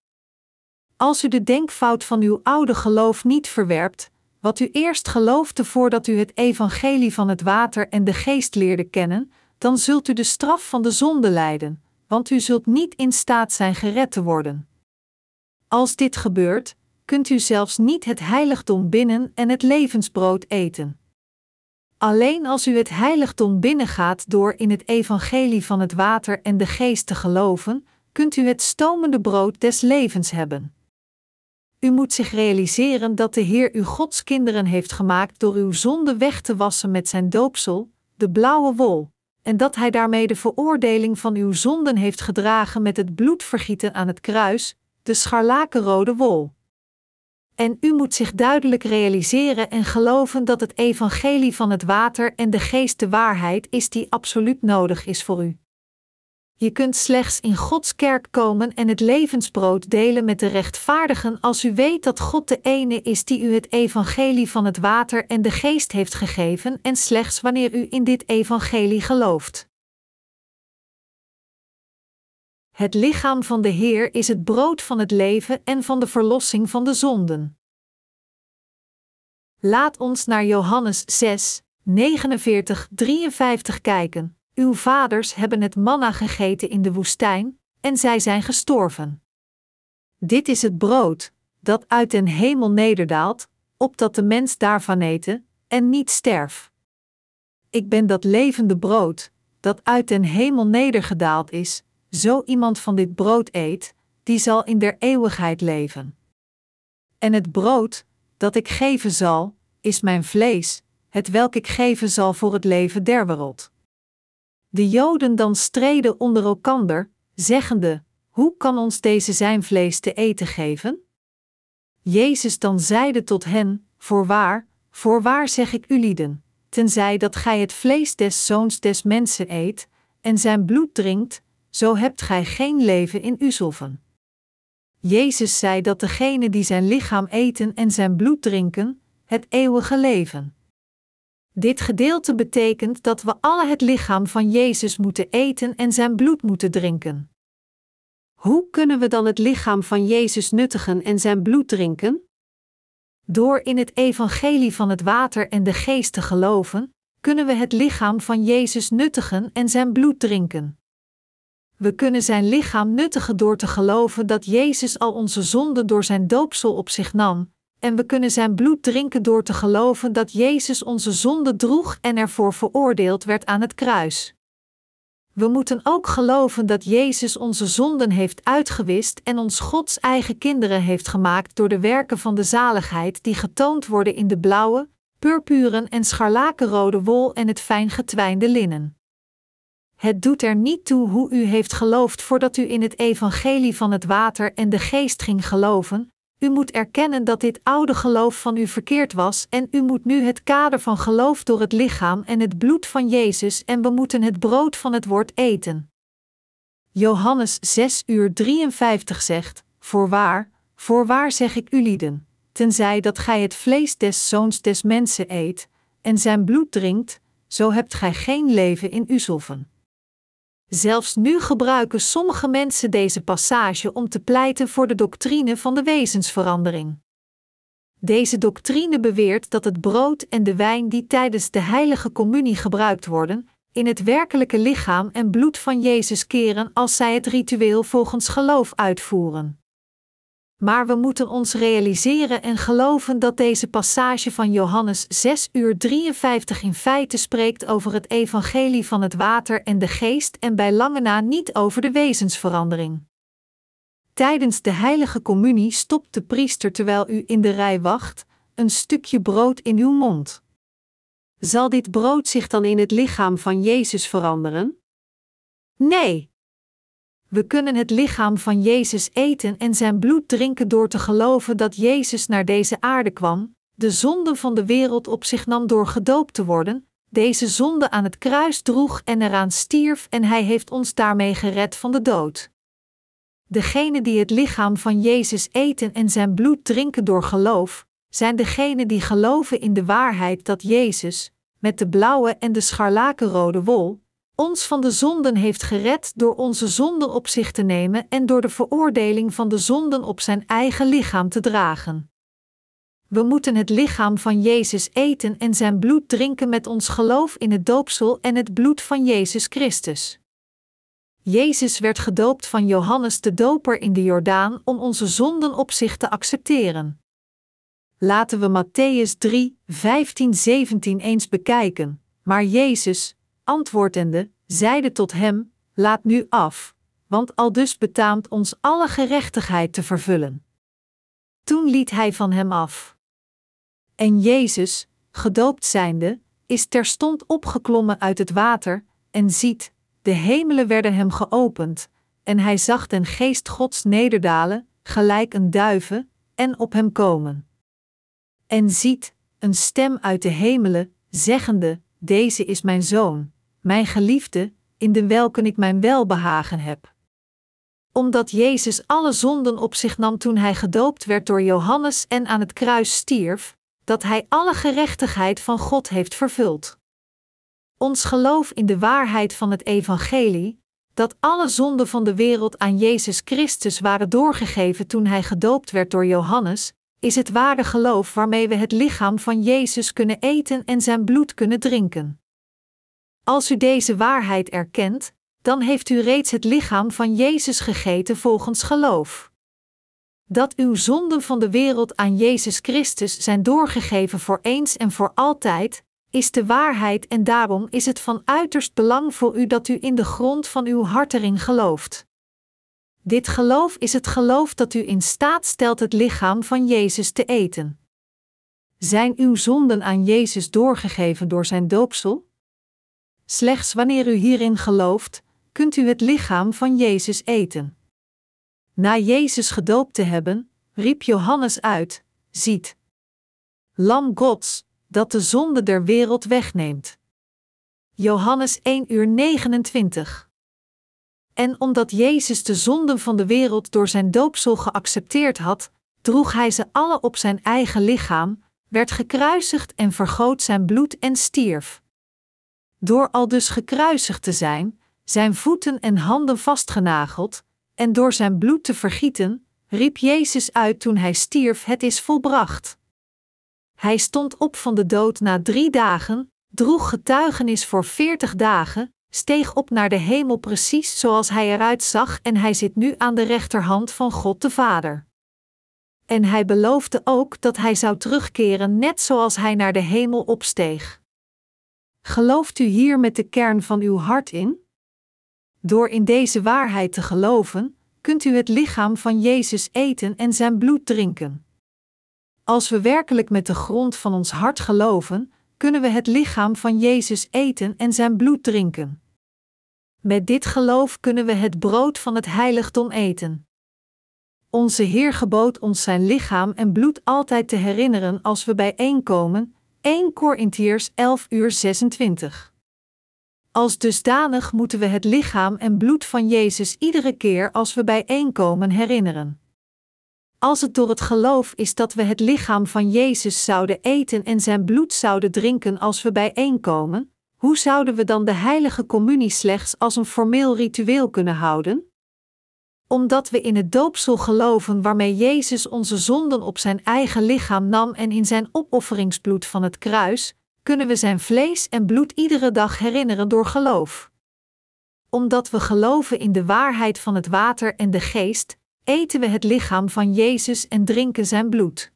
Als u de denkfout van uw oude geloof niet verwerpt, wat u eerst geloofde voordat u het evangelie van het water en de geest leerde kennen, dan zult u de straf van de zonde lijden, want u zult niet in staat zijn gered te worden. Als dit gebeurt, kunt u zelfs niet het heiligdom binnen en het levensbrood eten. Alleen als u het heiligdom binnengaat door in het evangelie van het water en de geest te geloven, kunt u het stomende brood des levens hebben. U moet zich realiseren dat de Heer u Gods kinderen heeft gemaakt door uw zonde weg te wassen met zijn doopsel, de blauwe wol, en dat Hij daarmee de veroordeling van uw zonden heeft gedragen met het bloedvergieten aan het kruis, de scharlakenrode wol. En u moet zich duidelijk realiseren en geloven dat het evangelie van het water en de geest de waarheid is die absoluut nodig is voor u. Je kunt slechts in Gods kerk komen en het levensbrood delen met de rechtvaardigen als u weet dat God de ene is die u het evangelie van het water en de geest heeft gegeven en slechts wanneer u in dit evangelie gelooft. Het lichaam van de Heer is het brood van het leven en van de verlossing van de zonden. Laat ons naar Johannes 6, 49, 53 kijken. Uw vaders hebben het manna gegeten in de woestijn, en zij zijn gestorven. Dit is het brood, dat uit den hemel nederdaalt, opdat de mens daarvan eten, en niet sterf. Ik ben dat levende brood, dat uit den hemel nedergedaald is, zo iemand van dit brood eet, die zal in der eeuwigheid leven. En het brood, dat ik geven zal, is mijn vlees, het welk ik geven zal voor het leven der wereld. De Joden dan streden onder elkander, zeggende: Hoe kan ons deze zijn vlees te eten geven? Jezus dan zeide tot hen: Voorwaar, voorwaar zeg ik u lieden, tenzij dat gij het vlees des zoons des mensen eet en zijn bloed drinkt, zo hebt gij geen leven in uzelven. Jezus zei dat degenen die zijn lichaam eten en zijn bloed drinken, het eeuwige leven. Dit gedeelte betekent dat we alle het lichaam van Jezus moeten eten en zijn bloed moeten drinken. Hoe kunnen we dan het lichaam van Jezus nuttigen en zijn bloed drinken? Door in het evangelie van het water en de geest te geloven, kunnen we het lichaam van Jezus nuttigen en zijn bloed drinken. We kunnen zijn lichaam nuttigen door te geloven dat Jezus al onze zonden door zijn doopsel op zich nam, en we kunnen zijn bloed drinken door te geloven dat Jezus onze zonde droeg en ervoor veroordeeld werd aan het kruis. We moeten ook geloven dat Jezus onze zonden heeft uitgewist en ons Gods eigen kinderen heeft gemaakt door de werken van de zaligheid die getoond worden in de blauwe, purpuren en scharlakenrode wol en het fijn getwijnde linnen. Het doet er niet toe hoe u heeft geloofd voordat u in het evangelie van het water en de geest ging geloven, u moet erkennen dat dit oude geloof van u verkeerd was en u moet nu het kader van geloof door het lichaam en het bloed van Jezus en we moeten het brood van het woord eten. Johannes 6 uur 53 zegt, Voorwaar, voorwaar zeg ik u lieden, tenzij dat gij het vlees des zoons des mensen eet, en zijn bloed drinkt, zo hebt gij geen leven in uzelven. Zelfs nu gebruiken sommige mensen deze passage om te pleiten voor de doctrine van de wezensverandering. Deze doctrine beweert dat het brood en de wijn die tijdens de heilige communie gebruikt worden, in het werkelijke lichaam en bloed van Jezus keren als zij het ritueel volgens geloof uitvoeren maar we moeten ons realiseren en geloven dat deze passage van Johannes 6 uur 53 in feite spreekt over het evangelie van het water en de geest en bij lange na niet over de wezensverandering. Tijdens de heilige communie stopt de priester terwijl u in de rij wacht, een stukje brood in uw mond. Zal dit brood zich dan in het lichaam van Jezus veranderen? Nee, we kunnen het lichaam van Jezus eten en zijn bloed drinken door te geloven dat Jezus naar deze aarde kwam, de zonde van de wereld op zich nam door gedoopt te worden, deze zonde aan het kruis droeg en eraan stierf en hij heeft ons daarmee gered van de dood. Degenen die het lichaam van Jezus eten en zijn bloed drinken door geloof, zijn degenen die geloven in de waarheid dat Jezus, met de blauwe en de scharlakenrode wol, ons van de zonden heeft gered door onze zonden op zich te nemen en door de veroordeling van de zonden op zijn eigen lichaam te dragen. We moeten het lichaam van Jezus eten en zijn bloed drinken met ons geloof in het doopsel en het bloed van Jezus Christus. Jezus werd gedoopt van Johannes de Doper in de Jordaan om onze zonden op zich te accepteren. Laten we Matthäus 3, 15, 17 eens bekijken. Maar Jezus, antwoordende, zeide tot hem: Laat nu af, want al dus betaamt ons alle gerechtigheid te vervullen. Toen liet hij van hem af. En Jezus, gedoopt zijnde, is terstond opgeklommen uit het water, en ziet, de hemelen werden hem geopend, en hij zag den geest Gods nederdalen, gelijk een duiven, en op hem komen. En ziet, een stem uit de hemelen, zeggende: Deze is mijn zoon, mijn geliefde, in de welke ik mijn welbehagen heb. Omdat Jezus alle zonden op zich nam toen hij gedoopt werd door Johannes en aan het kruis stierf, dat hij alle gerechtigheid van God heeft vervuld. Ons geloof in de waarheid van het Evangelie, dat alle zonden van de wereld aan Jezus Christus waren doorgegeven toen hij gedoopt werd door Johannes, is het ware geloof waarmee we het lichaam van Jezus kunnen eten en zijn bloed kunnen drinken. Als u deze waarheid erkent, dan heeft u reeds het lichaam van Jezus gegeten volgens geloof. Dat uw zonden van de wereld aan Jezus Christus zijn doorgegeven voor eens en voor altijd, is de waarheid en daarom is het van uiterst belang voor u dat u in de grond van uw hart erin gelooft. Dit geloof is het geloof dat u in staat stelt het lichaam van Jezus te eten. Zijn uw zonden aan Jezus doorgegeven door zijn doopsel? Slechts wanneer u hierin gelooft, kunt u het lichaam van Jezus eten. Na Jezus gedoopt te hebben, riep Johannes uit: Ziet! Lam Gods, dat de zonde der wereld wegneemt. Johannes 1 uur 29. En omdat Jezus de zonden van de wereld door zijn doopsel geaccepteerd had, droeg hij ze alle op zijn eigen lichaam, werd gekruisigd en vergoot zijn bloed en stierf. Door al dus gekruisigd te zijn, zijn voeten en handen vastgenageld, en door zijn bloed te vergieten, riep Jezus uit toen hij stierf: Het is volbracht. Hij stond op van de dood na drie dagen, droeg getuigenis voor veertig dagen, steeg op naar de hemel precies zoals hij eruit zag en hij zit nu aan de rechterhand van God de Vader. En hij beloofde ook dat hij zou terugkeren net zoals hij naar de hemel opsteeg. Gelooft u hier met de kern van uw hart in? Door in deze waarheid te geloven, kunt u het lichaam van Jezus eten en zijn bloed drinken. Als we werkelijk met de grond van ons hart geloven, kunnen we het lichaam van Jezus eten en zijn bloed drinken. Met dit geloof kunnen we het brood van het heiligdom eten. Onze Heer gebood ons zijn lichaam en bloed altijd te herinneren als we bijeenkomen, 1 Korintiërs 11 uur 26. Als dusdanig moeten we het lichaam en bloed van Jezus iedere keer als we bijeenkomen herinneren. Als het door het geloof is dat we het lichaam van Jezus zouden eten en zijn bloed zouden drinken als we bijeenkomen, hoe zouden we dan de heilige communie slechts als een formeel ritueel kunnen houden? Omdat we in het doopsel geloven waarmee Jezus onze zonden op zijn eigen lichaam nam en in zijn opofferingsbloed van het kruis, kunnen we zijn vlees en bloed iedere dag herinneren door geloof. Omdat we geloven in de waarheid van het water en de geest, eten we het lichaam van Jezus en drinken zijn bloed.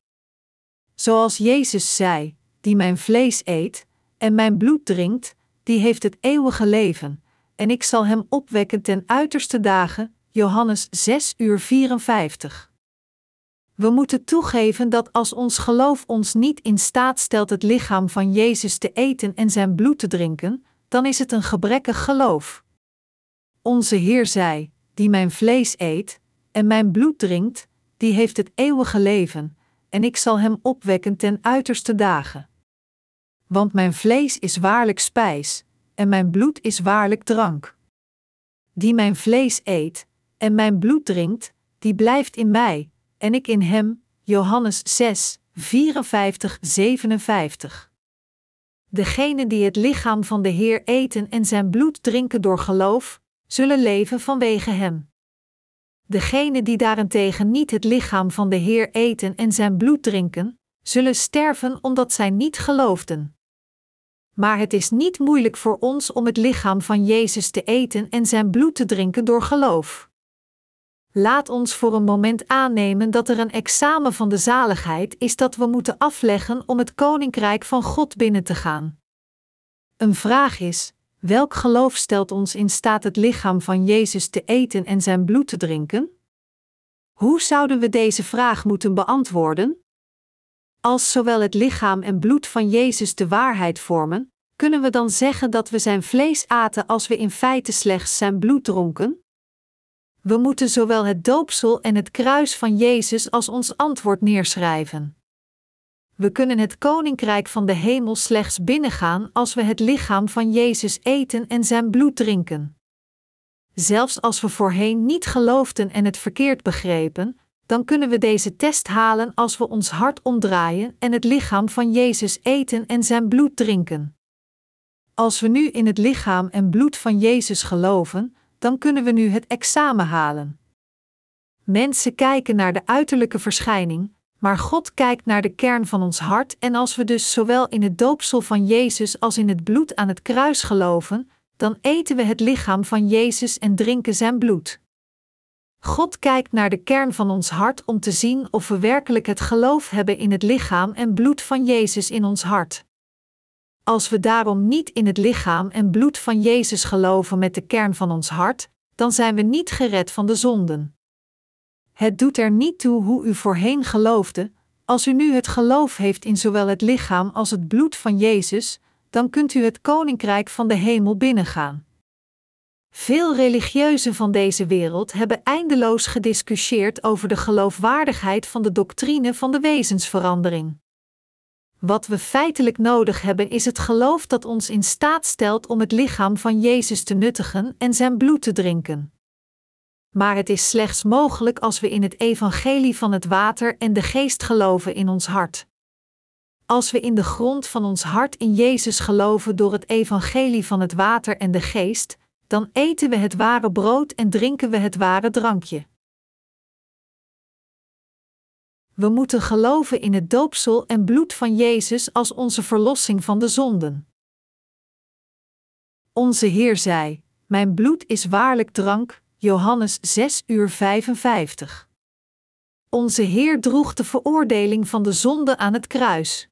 Zoals Jezus zei: Die mijn vlees eet en mijn bloed drinkt, die heeft het eeuwige leven, en ik zal hem opwekken ten uiterste dagen. Johannes 6 uur 54. We moeten toegeven dat als ons geloof ons niet in staat stelt het lichaam van Jezus te eten en zijn bloed te drinken, dan is het een gebrekkig geloof. Onze Heer zei: Die mijn vlees eet en mijn bloed drinkt, die heeft het eeuwige leven, en ik zal hem opwekken ten uiterste dagen. Want mijn vlees is waarlijk spijs, en mijn bloed is waarlijk drank. Die mijn vlees eet en mijn bloed drinkt, die blijft in mij, en ik in hem. Johannes 6, 54, 57. Degenen die het lichaam van de Heer eten en zijn bloed drinken door geloof, zullen leven vanwege hem. Degenen die daarentegen niet het lichaam van de Heer eten en zijn bloed drinken, zullen sterven omdat zij niet geloofden. Maar het is niet moeilijk voor ons om het lichaam van Jezus te eten en zijn bloed te drinken door geloof. Laat ons voor een moment aannemen dat er een examen van de zaligheid is dat we moeten afleggen om het koninkrijk van God binnen te gaan. Een vraag is: welk geloof stelt ons in staat het lichaam van Jezus te eten en zijn bloed te drinken? Hoe zouden we deze vraag moeten beantwoorden? Als zowel het lichaam en bloed van Jezus de waarheid vormen, kunnen we dan zeggen dat we zijn vlees aten als we in feite slechts zijn bloed dronken? We moeten zowel het doopsel en het kruis van Jezus als ons antwoord neerschrijven. We kunnen het koninkrijk van de hemel slechts binnengaan als we het lichaam van Jezus eten en zijn bloed drinken. Zelfs als we voorheen niet geloofden en het verkeerd begrepen, dan kunnen we deze test halen als we ons hart omdraaien en het lichaam van Jezus eten en zijn bloed drinken. Als we nu in het lichaam en bloed van Jezus geloven, dan kunnen we nu het examen halen. Mensen kijken naar de uiterlijke verschijning, maar God kijkt naar de kern van ons hart en als we dus zowel in het doopsel van Jezus als in het bloed aan het kruis geloven, dan eten we het lichaam van Jezus en drinken zijn bloed. God kijkt naar de kern van ons hart om te zien of we werkelijk het geloof hebben in het lichaam en bloed van Jezus in ons hart. Als we daarom niet in het lichaam en bloed van Jezus geloven met de kern van ons hart, dan zijn we niet gered van de zonden. Het doet er niet toe hoe u voorheen geloofde, Als u nu het geloof heeft in zowel het lichaam als het bloed van Jezus, dan kunt u het koninkrijk van de hemel binnengaan. Veel religieuzen van deze wereld hebben eindeloos gediscussieerd over de geloofwaardigheid van de doctrine van de wezensverandering. Wat we feitelijk nodig hebben is het geloof dat ons in staat stelt om het lichaam van Jezus te nuttigen en zijn bloed te drinken. Maar het is slechts mogelijk als we in het evangelie van het water en de geest geloven in ons hart. Als we in de grond van ons hart in Jezus geloven door het evangelie van het water en de geest, dan eten we het ware brood en drinken we het ware drankje. We moeten geloven in het doopsel en bloed van Jezus als onze verlossing van de zonden. Onze Heer zei: Mijn bloed is waarlijk drank, Johannes 6 uur 55. Onze Heer droeg de veroordeling van de zonde aan het kruis.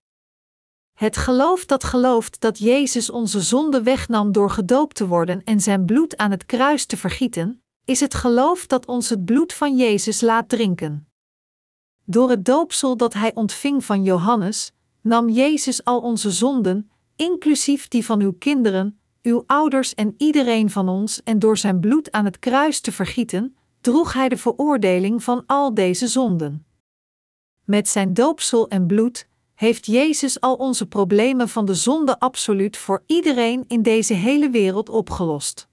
Het geloof dat gelooft dat Jezus onze zonde wegnam door gedoopt te worden en zijn bloed aan het kruis te vergieten, is het geloof dat ons het bloed van Jezus laat drinken. Door het doopsel dat hij ontving van Johannes, nam Jezus al onze zonden, inclusief die van uw kinderen, uw ouders en iedereen van ons, en door zijn bloed aan het kruis te vergieten, droeg hij de veroordeling van al deze zonden. Met zijn doopsel en bloed heeft Jezus al onze problemen van de zonde absoluut voor iedereen in deze hele wereld opgelost.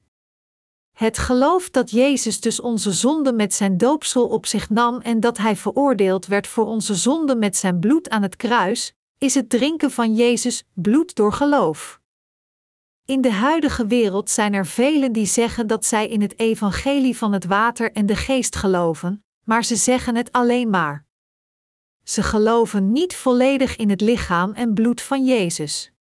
Het geloof dat Jezus dus onze zonde met zijn doopsel op zich nam en dat hij veroordeeld werd voor onze zonde met zijn bloed aan het kruis, is het drinken van Jezus bloed door geloof. In de huidige wereld zijn er velen die zeggen dat zij in het evangelie van het water en de geest geloven, maar ze zeggen het alleen maar. Ze geloven niet volledig in het lichaam en bloed van Jezus.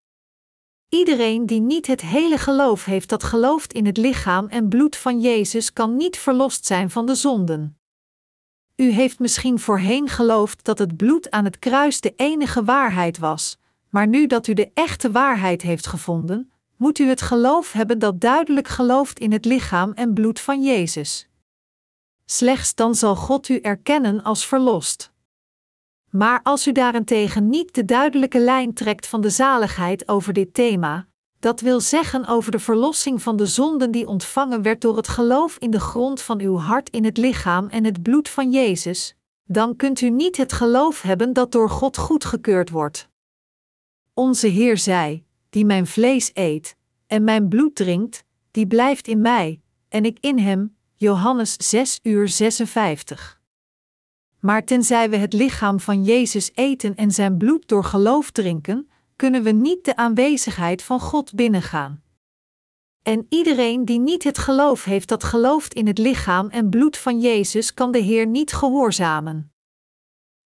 Iedereen die niet het hele geloof heeft dat gelooft in het lichaam en bloed van Jezus kan niet verlost zijn van de zonden. U heeft misschien voorheen geloofd dat het bloed aan het kruis de enige waarheid was, maar nu dat u de echte waarheid heeft gevonden, moet u het geloof hebben dat duidelijk gelooft in het lichaam en bloed van Jezus. Slechts dan zal God u erkennen als verlost. Maar als u daarentegen niet de duidelijke lijn trekt van de zaligheid over dit thema, dat wil zeggen over de verlossing van de zonden die ontvangen werd door het geloof in de grond van uw hart in het lichaam en het bloed van Jezus, dan kunt u niet het geloof hebben dat door God goedgekeurd wordt. Onze Heer zei: Die mijn vlees eet en mijn bloed drinkt, die blijft in mij, en ik in hem. Johannes 6 uur 56. Maar tenzij we het lichaam van Jezus eten en zijn bloed door geloof drinken, kunnen we niet de aanwezigheid van God binnengaan. En iedereen die niet het geloof heeft dat gelooft in het lichaam en bloed van Jezus, kan de Heer niet gehoorzamen.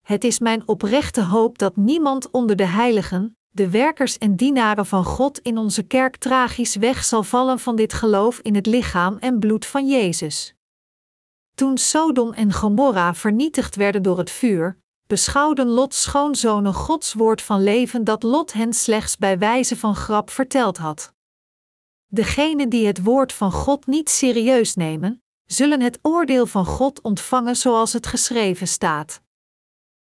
Het is mijn oprechte hoop dat niemand onder de heiligen, de werkers en dienaren van God in onze kerk tragisch weg zal vallen van dit geloof in het lichaam en bloed van Jezus. Toen Sodom en Gomorra vernietigd werden door het vuur, beschouwden Lots schoonzonen Gods woord van leven dat Lot hen slechts bij wijze van grap verteld had. Degenen die het woord van God niet serieus nemen, zullen het oordeel van God ontvangen zoals het geschreven staat.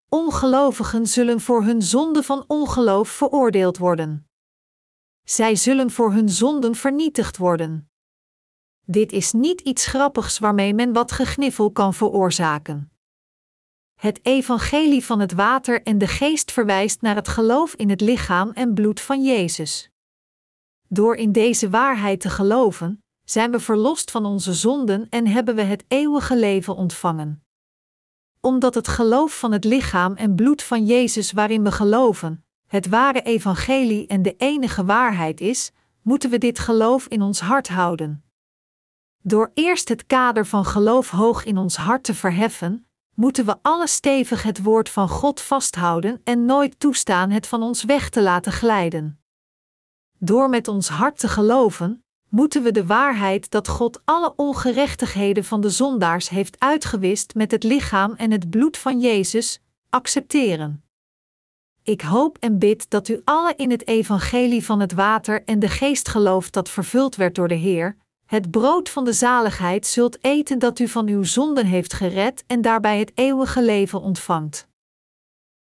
Ongelovigen zullen voor hun zonde van ongeloof veroordeeld worden. Zij zullen voor hun zonden vernietigd worden. Dit is niet iets grappigs waarmee men wat gegniffel kan veroorzaken. Het evangelie van het water en de geest verwijst naar het geloof in het lichaam en bloed van Jezus. Door in deze waarheid te geloven, zijn we verlost van onze zonden en hebben we het eeuwige leven ontvangen. Omdat het geloof van het lichaam en bloed van Jezus waarin we geloven, het ware evangelie en de enige waarheid is, moeten we dit geloof in ons hart houden. Door eerst het kader van geloof hoog in ons hart te verheffen, moeten we alle stevig het woord van God vasthouden en nooit toestaan het van ons weg te laten glijden. Door met ons hart te geloven, moeten we de waarheid dat God alle ongerechtigheden van de zondaars heeft uitgewist met het lichaam en het bloed van Jezus, accepteren. Ik hoop en bid dat u alle in het evangelie van het water en de geest gelooft dat vervuld werd door de Heer, het brood van de zaligheid zult eten dat u van uw zonden heeft gered en daarbij het eeuwige leven ontvangt.